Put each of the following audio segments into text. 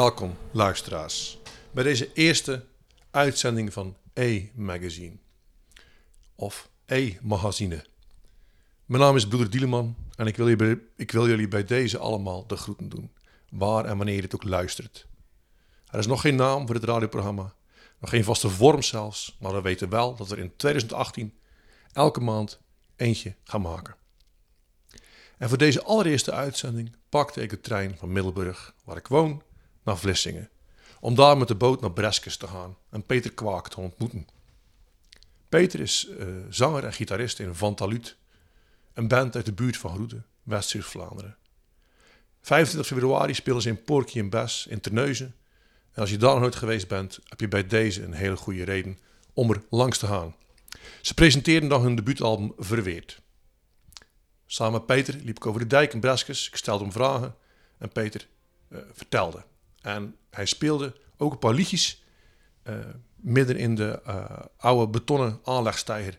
Welkom luisteraars bij deze eerste uitzending van E-magazine of E-magazine. Mijn naam is Broeder Dieleman en ik wil, jullie, ik wil jullie bij deze allemaal de groeten doen, waar en wanneer je het ook luistert. Er is nog geen naam voor dit radioprogramma, nog geen vaste vorm zelfs, maar we weten wel dat we in 2018 elke maand eentje gaan maken. En voor deze allereerste uitzending pakte ik de trein van Middelburg, waar ik woon, naar Vlissingen. Om daar met de boot naar Breskes te gaan en Peter Kwaak te ontmoeten. Peter is uh, zanger en gitarist in Van Talut, een band uit de buurt van Groeten, West-Zuid-Vlaanderen. 25 februari spelen ze in Porky en Bes in Terneuzen. En als je daar nog nooit geweest bent, heb je bij deze een hele goede reden om er langs te gaan. Ze presenteerden dan hun debuutalbum Verweerd. Samen met Peter liep ik over de dijk in Breskes. Ik stelde hem vragen en Peter uh, vertelde. En hij speelde ook een paar liedjes uh, midden in de uh, oude betonnen aanlegstijger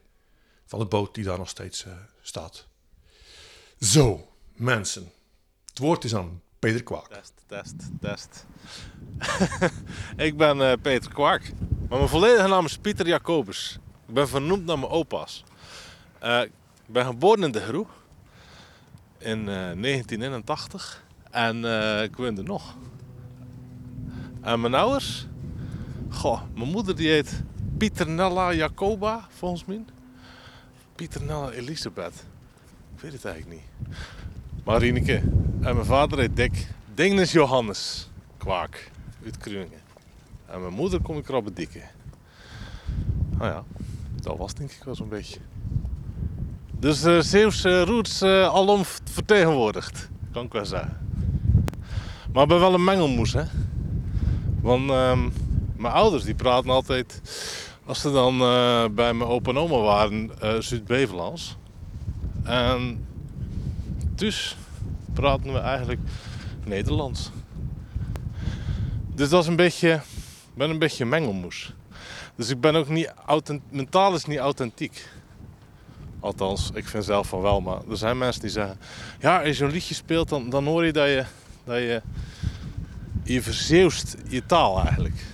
van de boot die daar nog steeds staat. Zo, mensen. Het woord is aan Peter Kwaak. Test, test, test. ik ben Peter Kwaak. Maar mijn volledige naam is Pieter Jacobus. Ik ben vernoemd naar mijn opa's. ik ben geboren in de Groe in uh, 1981 en ik woonde nog. En mijn ouders? Goh, mijn moeder die heet Pieternella Jacoba, volgens mij. Pieternella Elisabeth. Ik weet het eigenlijk niet. Marineke. En mijn vader heet Dick. Dingnus Johannes Kwaak uit Kruingen. En mijn moeder kom ik dikke. Nou ja, dat was denk ik wel zo'n beetje. Dus uh, Zeeuwse roots uh, alom vertegenwoordigd, kan ik wel zeggen. Maar ik ben wel een mengelmoes, hè. Want uh, mijn ouders die praten altijd, als ze dan uh, bij mijn opa en oma waren, Zuid-Bevelands. En dus praten we eigenlijk Nederlands. Dus dat is een beetje, ben een beetje mengelmoes. Dus ik ben ook niet, mentaal is niet authentiek. Althans, ik vind zelf van wel. Maar er zijn mensen die zeggen... Ja, als je een liedje speelt, dan, dan hoor je dat je... Dat je je verzeeuwst je taal eigenlijk.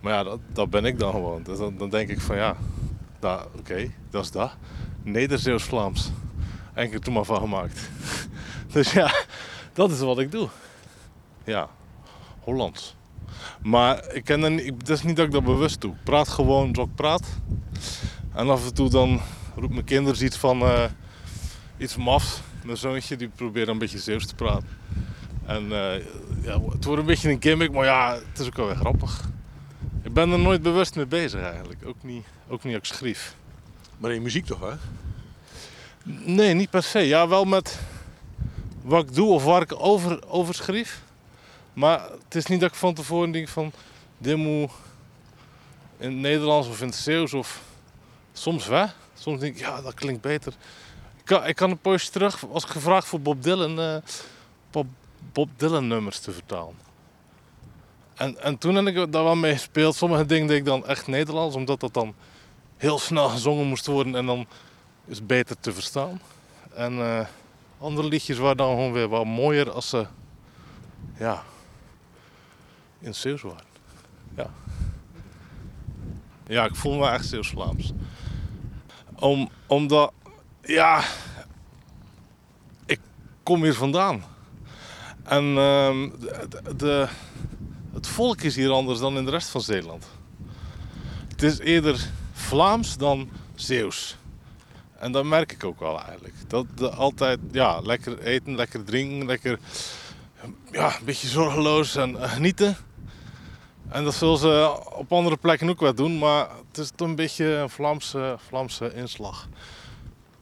Maar ja, dat, dat ben ik dan gewoon. Dus dan, dan denk ik van ja... Oké, dat is dat. Neder-Zeeuws-Vlaams. Enkel toen maar van gemaakt. dus ja, dat is wat ik doe. Ja, Hollands. Maar ik ken niet, het is niet dat ik dat bewust doe. Ik praat gewoon zoals ik praat. En af en toe dan roept mijn kinderen iets van uh, iets mafs. Mijn zoontje die probeert een beetje Zeeuws te praten. En uh, ja, het wordt een beetje een gimmick, maar ja, het is ook wel weer grappig. Ik ben er nooit bewust mee bezig eigenlijk. Ook niet, ook niet als ik schreef. Maar in muziek toch, hè? Nee, niet per se. Ja, wel met wat ik doe of waar ik over, over schreef. Maar het is niet dat ik van tevoren denk van... Dit moet in het Nederlands of in het Zeeuws of... Soms wel. Soms denk ik, ja, dat klinkt beter. Ik kan, ik kan een poosje terug, als ik gevraagd voor Bob Dylan, uh, Bob, Bob Dylan nummers te vertalen. En, en toen heb ik daar wel mee gespeeld. Sommige dingen deed ik dan echt Nederlands, omdat dat dan heel snel gezongen moest worden en dan is beter te verstaan. En uh, andere liedjes waren dan gewoon weer wat mooier als ze ja, in Zeeuws waren. Ja. ja, ik voel me echt Zeeuws-Vlaams. Om, omdat, ja, ik kom hier vandaan. En uh, de, het volk is hier anders dan in de rest van Zeeland. Het is eerder Vlaams dan Zeeuws. En dat merk ik ook wel eigenlijk. Dat altijd, ja, lekker eten, lekker drinken, lekker, ja, een beetje zorgeloos en genieten. En dat zullen ze op andere plekken ook wel doen, maar het is toch een beetje een Vlaamse, Vlaamse inslag.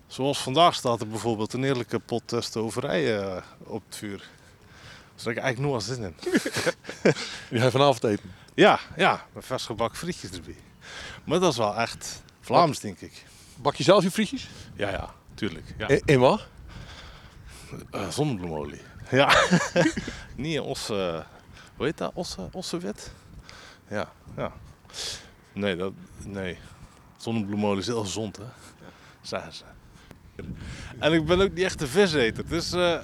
Zoals vandaag staat er bijvoorbeeld een eerlijke pot stoverij uh, op het vuur. Heb ik eigenlijk wel zin in. Je vanavond eten? Ja, ja, met vers gebakken frietjes erbij. Maar dat is wel echt Vlaams, denk ik. Bak je zelf je frietjes? Ja, ja, tuurlijk. Ja. In, in wat? Uh, zonnebloemolie. Ja. Niet in. Hoe heet dat? Osse, ossewit? Ja, ja. Nee, dat, nee. Zonnebloemolie is heel gezond, hè? Ja. Zeggen ze. En ik ben ook niet echt een viseter. Dus uh,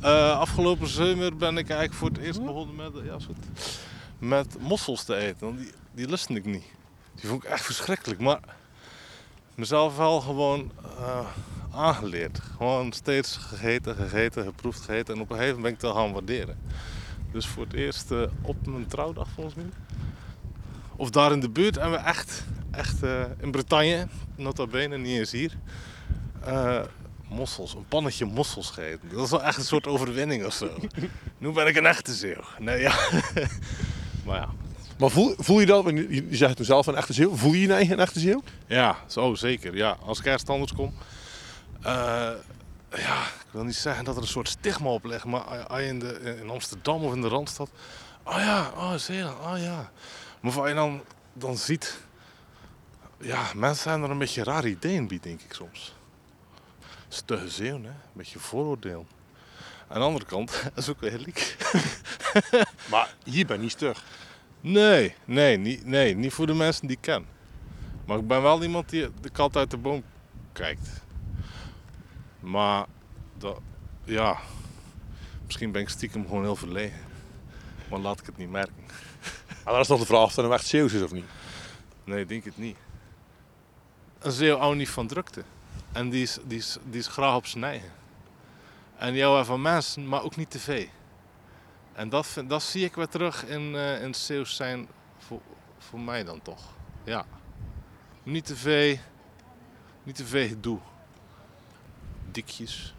Eh, afgelopen zomer ben ik eigenlijk voor het eerst begonnen met, ja, is goed, met mossels te eten. Want die, die lustte ik niet. Die vond ik echt verschrikkelijk. Maar mezelf wel gewoon eh, aangeleerd. Gewoon steeds gegeten, gegeten, geproefd, gegeten. En op een gegeven moment ben ik het gaan waarderen. Dus voor het eerst eh, op mijn trouwdag volgens mij. Of daar in de buurt. En we echt, echt in Bretagne, nota bene, niet eens hier. Mossels, een pannetje mossels gegeten. Dat is wel echt een soort overwinning of zo. nu ben ik een echte zeeuw. Nee, ja. maar ja. Maar voel, voel je dat, want je, je zegt toen zelf een echte zeeuw, voel je je eigen een echte zeeuw? Ja, zo zeker. Ja, als ik ergens anders kom. eh, ja, ik wil niet zeggen dat er een soort stigma op ligt, maar in, de, in Amsterdam of in de Randstad. Oh ja, oh Zeeland, oh ja. Maar wat je dan, dan ziet. Ja, mensen zijn er een beetje raar ideeën bij, denk ik soms. Stugge zeeuw, hè? Een beetje vooroordeel. Aan de andere kant, dat is ook weer liek. Maar hier ben je niet stug. Nee, nee niet, nee, niet voor de mensen die ik ken. Maar ik ben wel iemand die de kat uit de boom kijkt. Maar, dat, ja, misschien ben ik stiekem gewoon heel verlegen. Maar laat ik het niet merken. Maar dan is nog de vraag of dat nou echt zeeuws is of niet. Nee, ik denk het niet. Een zeeuw houdt niet van drukte. En die is, die is, die is graag op zijn eigen. En houdt van mensen, maar ook niet te veel. En dat, dat zie ik weer terug in, eh in Zeeuws zijn voor, voor mij dan toch. Ja. Niet te veel, niet gedoe. Dikjes.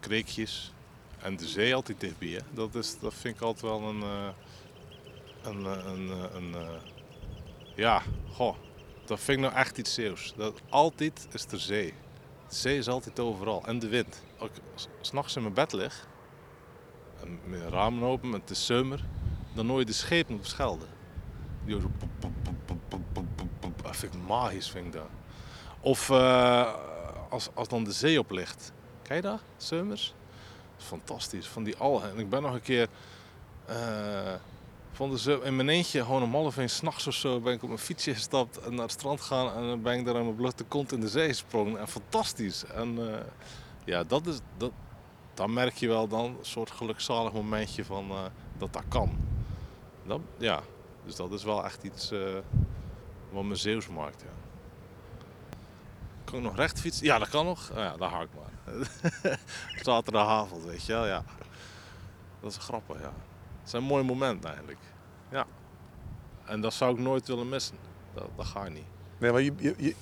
Kreekjes. En de zee altijd dichtbij. Hè? Dat, is, dat vind ik altijd wel een... eh, een, eh, een, een, ja, goh, dat vind ik nou echt iets Zeeuws. Dat altijd is er zee. De zee is altijd overal. En de wind. Als ik s'nachts in mijn bed lig, en met de ramen open, en het is zomer, dan hoor je de schepen op Schelde. Die zo. Dat vind ik magisch, vind ik dat. Of eh, als, als dan de zee op ligt. Kijk je dat? Zomers? Fantastisch. Van die algen. En ik ben nog een keer... eh, van de in mijn eentje, gewoon om half één s'nachts of zo, ben ik op mijn fietsje gestapt en naar het strand gegaan. En dan ben ik daar aan mijn blote kont in de zee gesprongen. En fantastisch. En eh, ja, dat is, dat, dan merk je wel dan een soort gelukzalig momentje van eh, dat dat kan. Dat, ja, dus dat is wel echt iets eh, wat me Zeeuws maakt. Ja. Kan ik nog recht fietsen? Ja, dat kan nog. Oh ja, daar haak ik maar. Zaterdagavond, weet je wel, ja. Dat is grappig, ja. Het zijn mooie momenten eigenlijk. Ja. En dat zou ik nooit willen missen. Dat, dat gaat niet. Nee, maar je, je, je,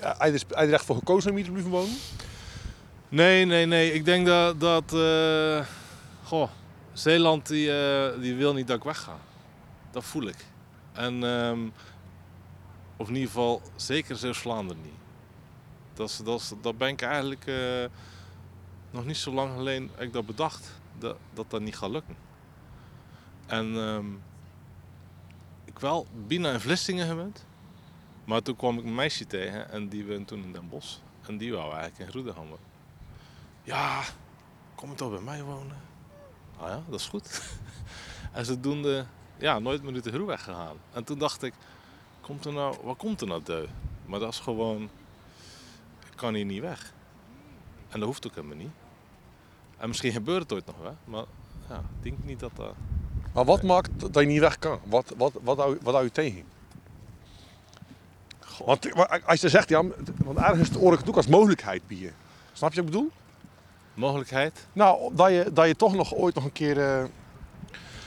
je echt voor gekozen om hier te blijven wonen? Nee, nee, nee. Ik denk dat... dat eh, goh, Zeeland die, eh, die wil niet dat ik wegga. Dat voel ik. En... ehm, of in ieder geval zeker Zeeuws-Vlaanderen niet. Dat, is, dat, is, dat ben ik eigenlijk eh, nog niet zo lang geleden ik dat bedacht. Dat, dat dat niet gaat lukken. En ehm, ik wel bijna in Vlissingen gewend. Maar toen kwam ik een meisje tegen en die woonde toen in Den Bosch. En die wou eigenlijk in Groedehammer. Ja, kom je toch bij mij wonen? Ah ja, dat is goed. en zodoende, ja, nooit meer uit de Groe weggegaan. En toen dacht ik, komt er nou, wat komt er nou deu? Maar dat is gewoon, ik kan hier niet weg. En dat hoeft ook helemaal niet. En misschien gebeurt het ooit nog wel, maar ja, ik denk niet dat dat... Maar wat maakt dat je niet weg kan? Wat, wat, wat, hou, wat hou je tegen? Want als je zegt, ja, want ergens hoor ik het ook als mogelijkheid bieden. Snap je wat ik bedoel? Mogelijkheid? Nou, dat je, dat je toch nog ooit nog een keer eh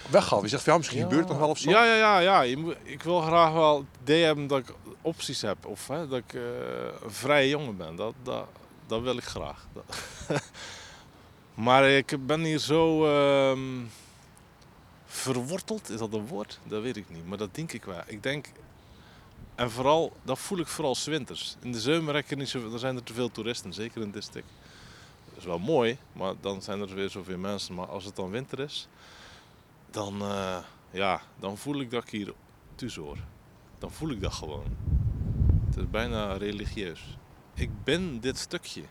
weggaat. Je zegt, van, ja, misschien gebeurt het nog wel of zo. Ja, ja, ja. ja. Je moet, ik wil graag wel het idee hebben dat ik opties heb. Of hè, dat ik eh, een vrije jongen ben. Dat, dat, dat wil ik graag. Maar ik ben hier zo ehm, verworteld. Is dat een woord? Dat weet ik niet. Maar dat denk ik wel. Ik denk... En vooral, dat voel ik vooral 's winters. In de zomer er niet zo, er zijn er te veel toeristen, zeker in stuk. Dat is wel mooi, maar dan zijn er weer zoveel mensen. Maar als het dan winter is, dan, eh, ja, dan voel ik dat ik hier thuis hoor. Dan voel ik dat gewoon. Het is bijna religieus. Ik ben dit stukje.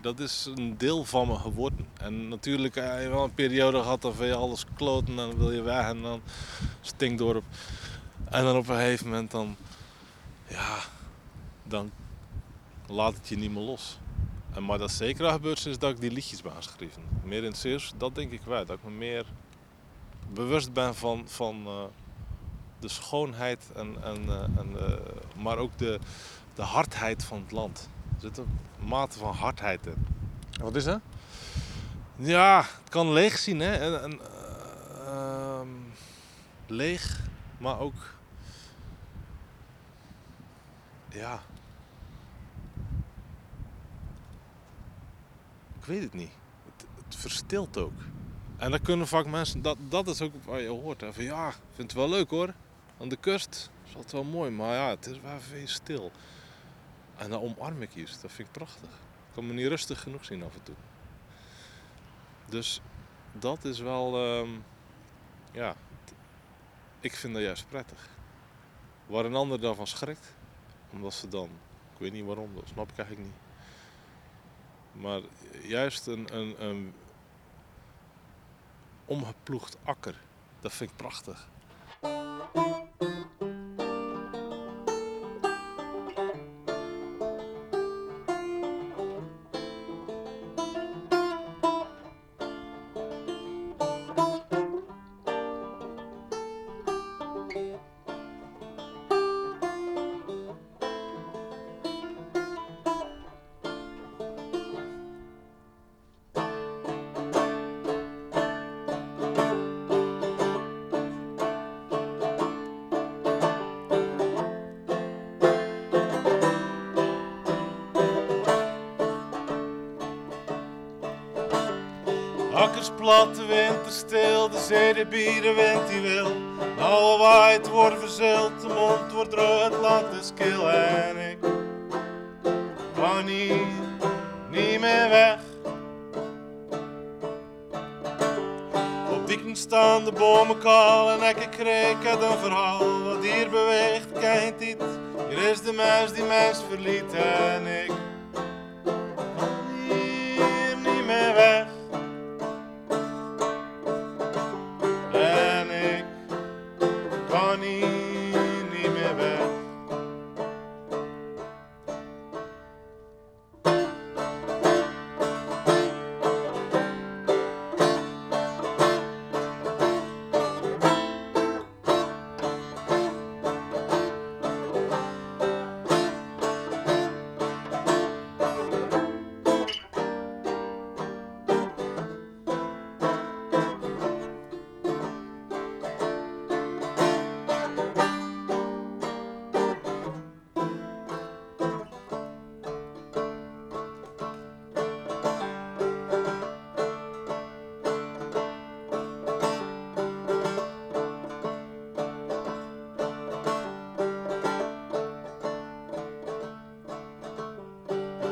Dat is een deel van me geworden. En natuurlijk heb je wel een periode gehad dat je alles kloten en dan wil je weg en dan stinkdorp. En dan op een gegeven moment dan, ja, dan laat het je niet meer los. En maar dat zeker al gebeurd is dat ik die liedjes ben gaan schrijven. Meer in het Zeeuws, dat denk ik wel. Dat ik me meer bewust ben van, van eh, de schoonheid, en, en, eh, en, eh, maar ook de, de hardheid van het land. Er zit een mate van hardheid in. Wat is dat? Ja, het kan leeg zien, hè. En, en, eh, ehm, leeg, maar ook... Ja. Ik weet het niet. Het, het verstilt ook. En dan kunnen vaak mensen... Dat, dat is ook wat je hoort. Hè, van ja, ik vind het wel leuk hoor. Aan de kust is het wel mooi, maar ja, het is wel veel stil. En dan omarm ik iets. Dat vind ik prachtig. Ik kan me niet rustig genoeg zien af en toe. Dus dat is wel, ehm, ja, ik vind dat juist prettig. Waar een ander dan van schrikt, omdat ze dan, ik weet niet waarom, dat snap ik eigenlijk niet. Maar juist een, een, een omgeploegd akker, dat vind ik prachtig. Akkers plat, de winter stil, de zee de bier, de wind die wil. Alle waait wordt verzeild, de mond wordt droog, het land is kil en ik kan hier niet meer weg. Op dieken staan de bomen kaal en ik kreeg een verhaal. Wat hier beweegt, kent niet. Hier is de mens die mens verliet en ik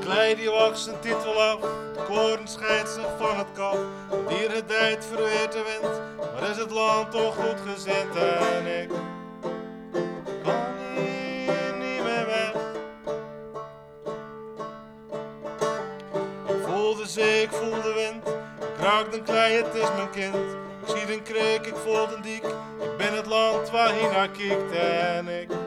klei die wacht zijn titel af, de koren scheidt zich van het kaf. Het dier gedijt verweert de wind, maar is het land toch goed gezind en ik kan hier niet meer weg. Ik voel de ik voel de wind, ik raak de klei, het is mijn kind. Ik zie de kreek, ik voel de diek, ik ben het land waar hij naar kijkt en ik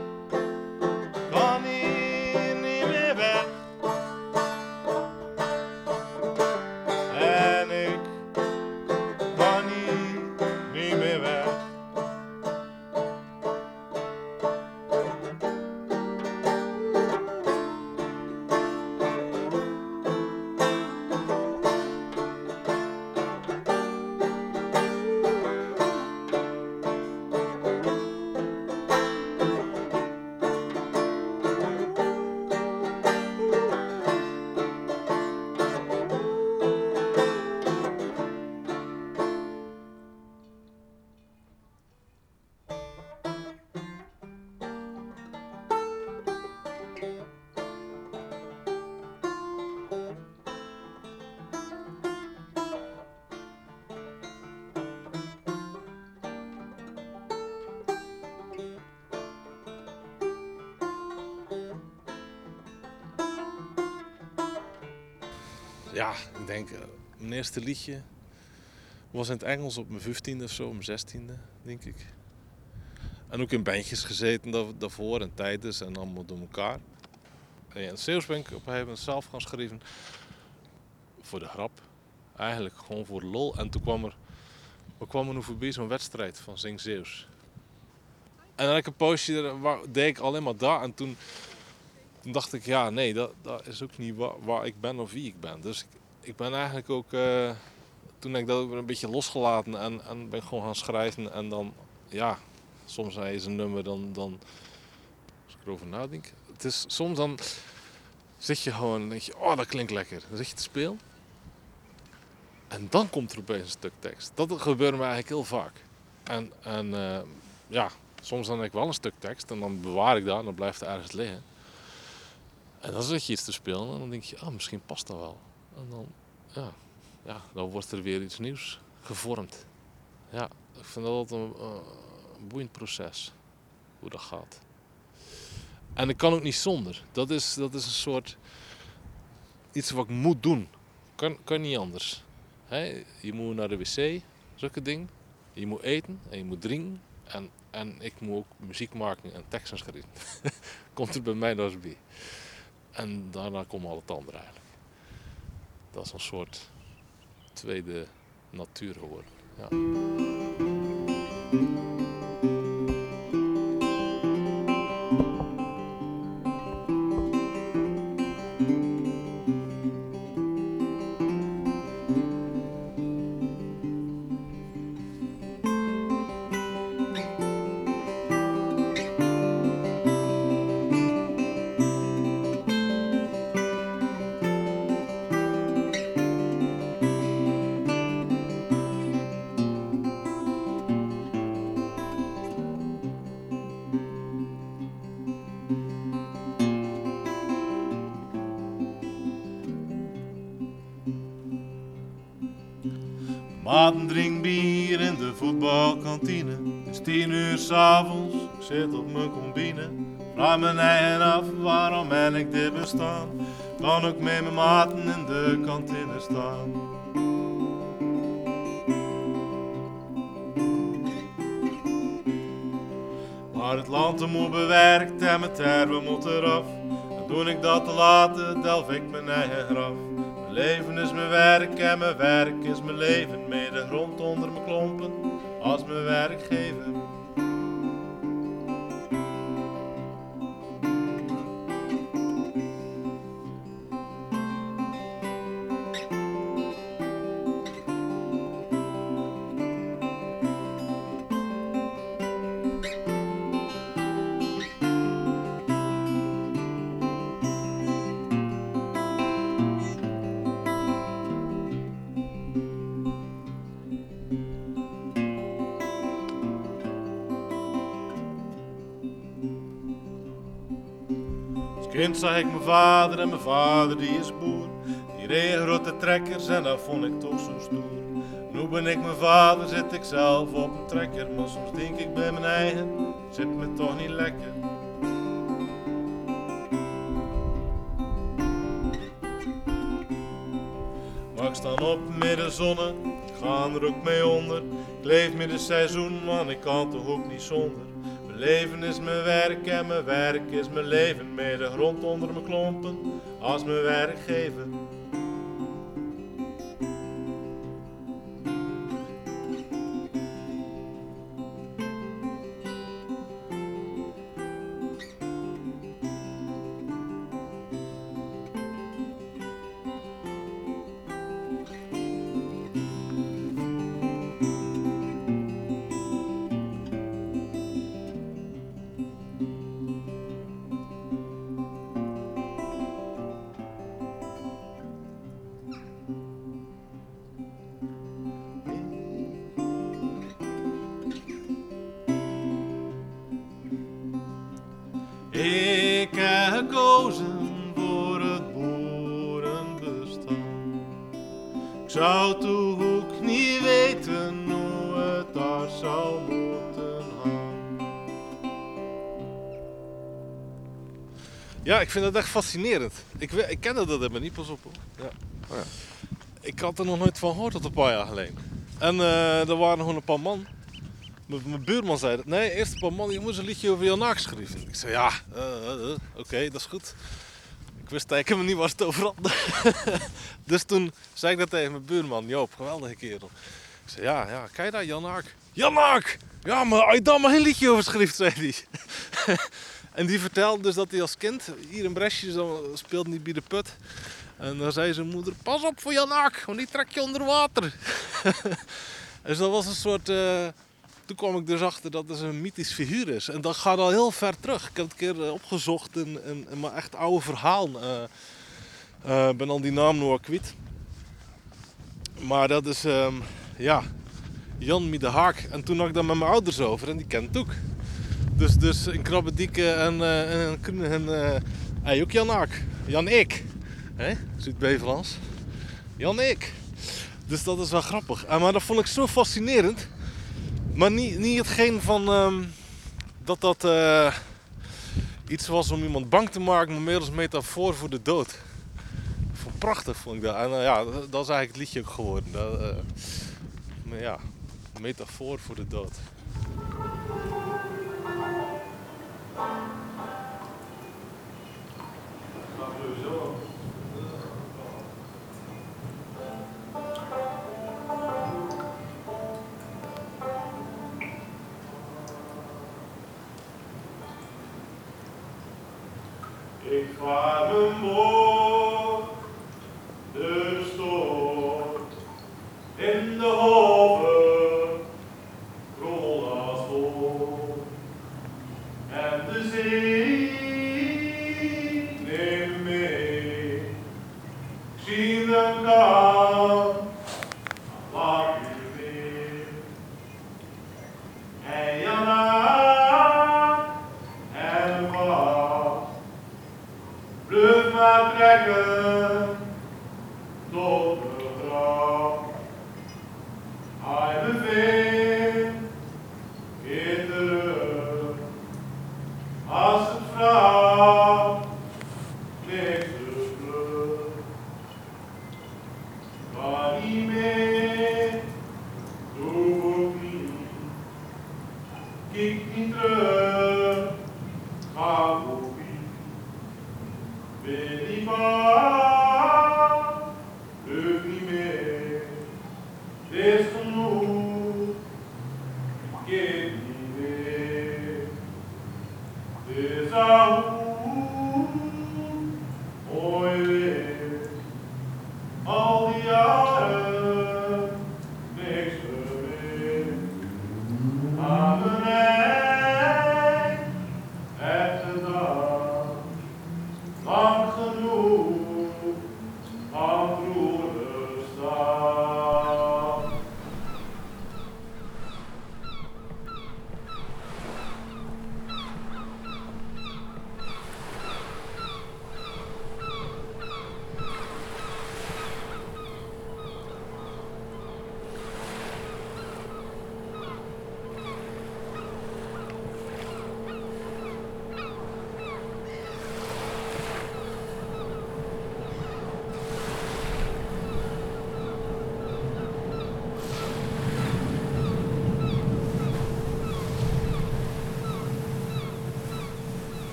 Ja, ik denk, eh, mijn eerste liedje was in het Engels op mijn 15e of zo, op mijn 16e, denk ik. En ook in bandjes gezeten daar- daarvoor en tijdens en allemaal door elkaar. En ja, ben ik op een gegeven moment zelf gaan schrijven. voor de grap. Eigenlijk gewoon voor lol. En toen kwam er, we kwamen nu voorbij zo'n wedstrijd van Zing Zeeuws. En dan had ik een poosje, er- deed ik alleen maar daar. En toen, toen dacht ik, ja nee, dat, dat is ook niet waar, waar ik ben of wie ik ben. Dus ik, ben eigenlijk ook, eh, toen heb ik dat ook een beetje losgelaten. En, en ben gewoon gaan schrijven. En dan, ja, soms is een nummer, dan, dan als ik erover nadenk. Het is soms dan zit je gewoon en denk je, oh dat klinkt lekker. Dan zit je te spelen. En dan komt er opeens een stuk tekst. Dat gebeurt me eigenlijk heel vaak. En, en eh, ja, soms dan heb ik wel een stuk tekst en dan bewaar ik dat en dan blijft het ergens liggen. En dan zit je iets te spelen en dan denk je, ah, misschien past dat wel. En dan, ja, ja, dan wordt er weer iets nieuws gevormd. Ja, ik vind dat altijd een, eh, boeiend proces, hoe dat gaat. En ik kan ook niet zonder. Dat is, dat is een soort iets wat ik moet doen. Kan, kan niet anders. Hè? Je moet naar de wc, zulke dingen. Je moet eten en je moet drinken. En, en ik moet ook muziek maken en teksten schrijven. Komt er bij mij nog eens bij. En daarna komt al het andere eigenlijk. Dat is een soort tweede natuur geworden. Ja. Maten drink bier in de voetbalkantine. Het is tien uur s'avonds, ik zit op mijn combine. Vraag me eigen af, waarom ben ik dit bestaan? Kan ook met mijn maten in de kantine staan. Maar het land moet bewerkt en mijn termen moet eraf. En doe ik dat te laten, delf ik mijn eigen graf. Leven is mijn werk en mijn werk is mijn leven. Met de grond onder mijn klompen als mijn werkgever. Kind zag ik mijn vader en mijn vader die is boer. Die reed grote trekkers en dat vond ik toch zo stoer. Nu ben ik mijn vader, zit ik zelf op een trekker. Maar soms denk ik bij mijn eigen, zit me toch niet lekker. Maar ik sta op met de zonne, ik ga er ook mee onder. Ik leef met seizoen, man, ik kan toch ook niet zonder. Leven is mijn werk en mijn werk is mijn leven. Met de grond onder mijn klompen als mijn werkgever. Ik vind dat echt fascinerend. Ik, ik kende dat helemaal niet, pas op hoor. Ja. Ik had er nog nooit van gehoord tot een paar jaar geleden. En eh, er waren gewoon een paar man. Mijn buurman zei dat. Nee, eerst een paar man, je moet een liedje over Jan Naak schrijven. Ik zei ja, eh, eh, oké, dat is goed. Ik wist eigenlijk helemaal niet waar het over had. dus toen zei ik dat tegen mijn buurman, Joop, geweldige kerel. Ik zei, ja, ja, kijk dat, Jan Haak. Jan Haak! Ja, maar als je daar maar een liedje over schreef, zei hij. en die vertelde dus dat hij als kind hier in Bresje zo speelde niet bij de put. En dan zei zijn moeder, pas op voor Jan Haak, want die trek je onder water. dus dat was een soort... eh, toen kwam ik dus achter dat het een mythisch figuur is. En dat gaat al heel ver terug. Ik heb het een keer eh, opgezocht in, mijn echt oude verhaal. eh eh, ben al die naam nog kwijt. Maar dat is, ehm, ja, Jan Mie de Haak. En toen had ik dat met mijn ouders over en die kent ook. Dus, dus in Krabbedieke en, eh en, en, en eh, ook Jan Haak. Jan Ik. Hè? Zuid-Bevelans. Jan Ik. Dus dat is wel grappig. Ah, maar dat vond ik zo fascinerend. Maar niet, niet hetgeen van ehm, dat dat eh, iets was om iemand bang te maken, maar meer als metafoor voor de dood. Vond prachtig vond ik dat. En eh, ja, dat, is eigenlijk het liedje ook geworden. Dat, eh, maar ja, metafoor voor de dood. Ik vaar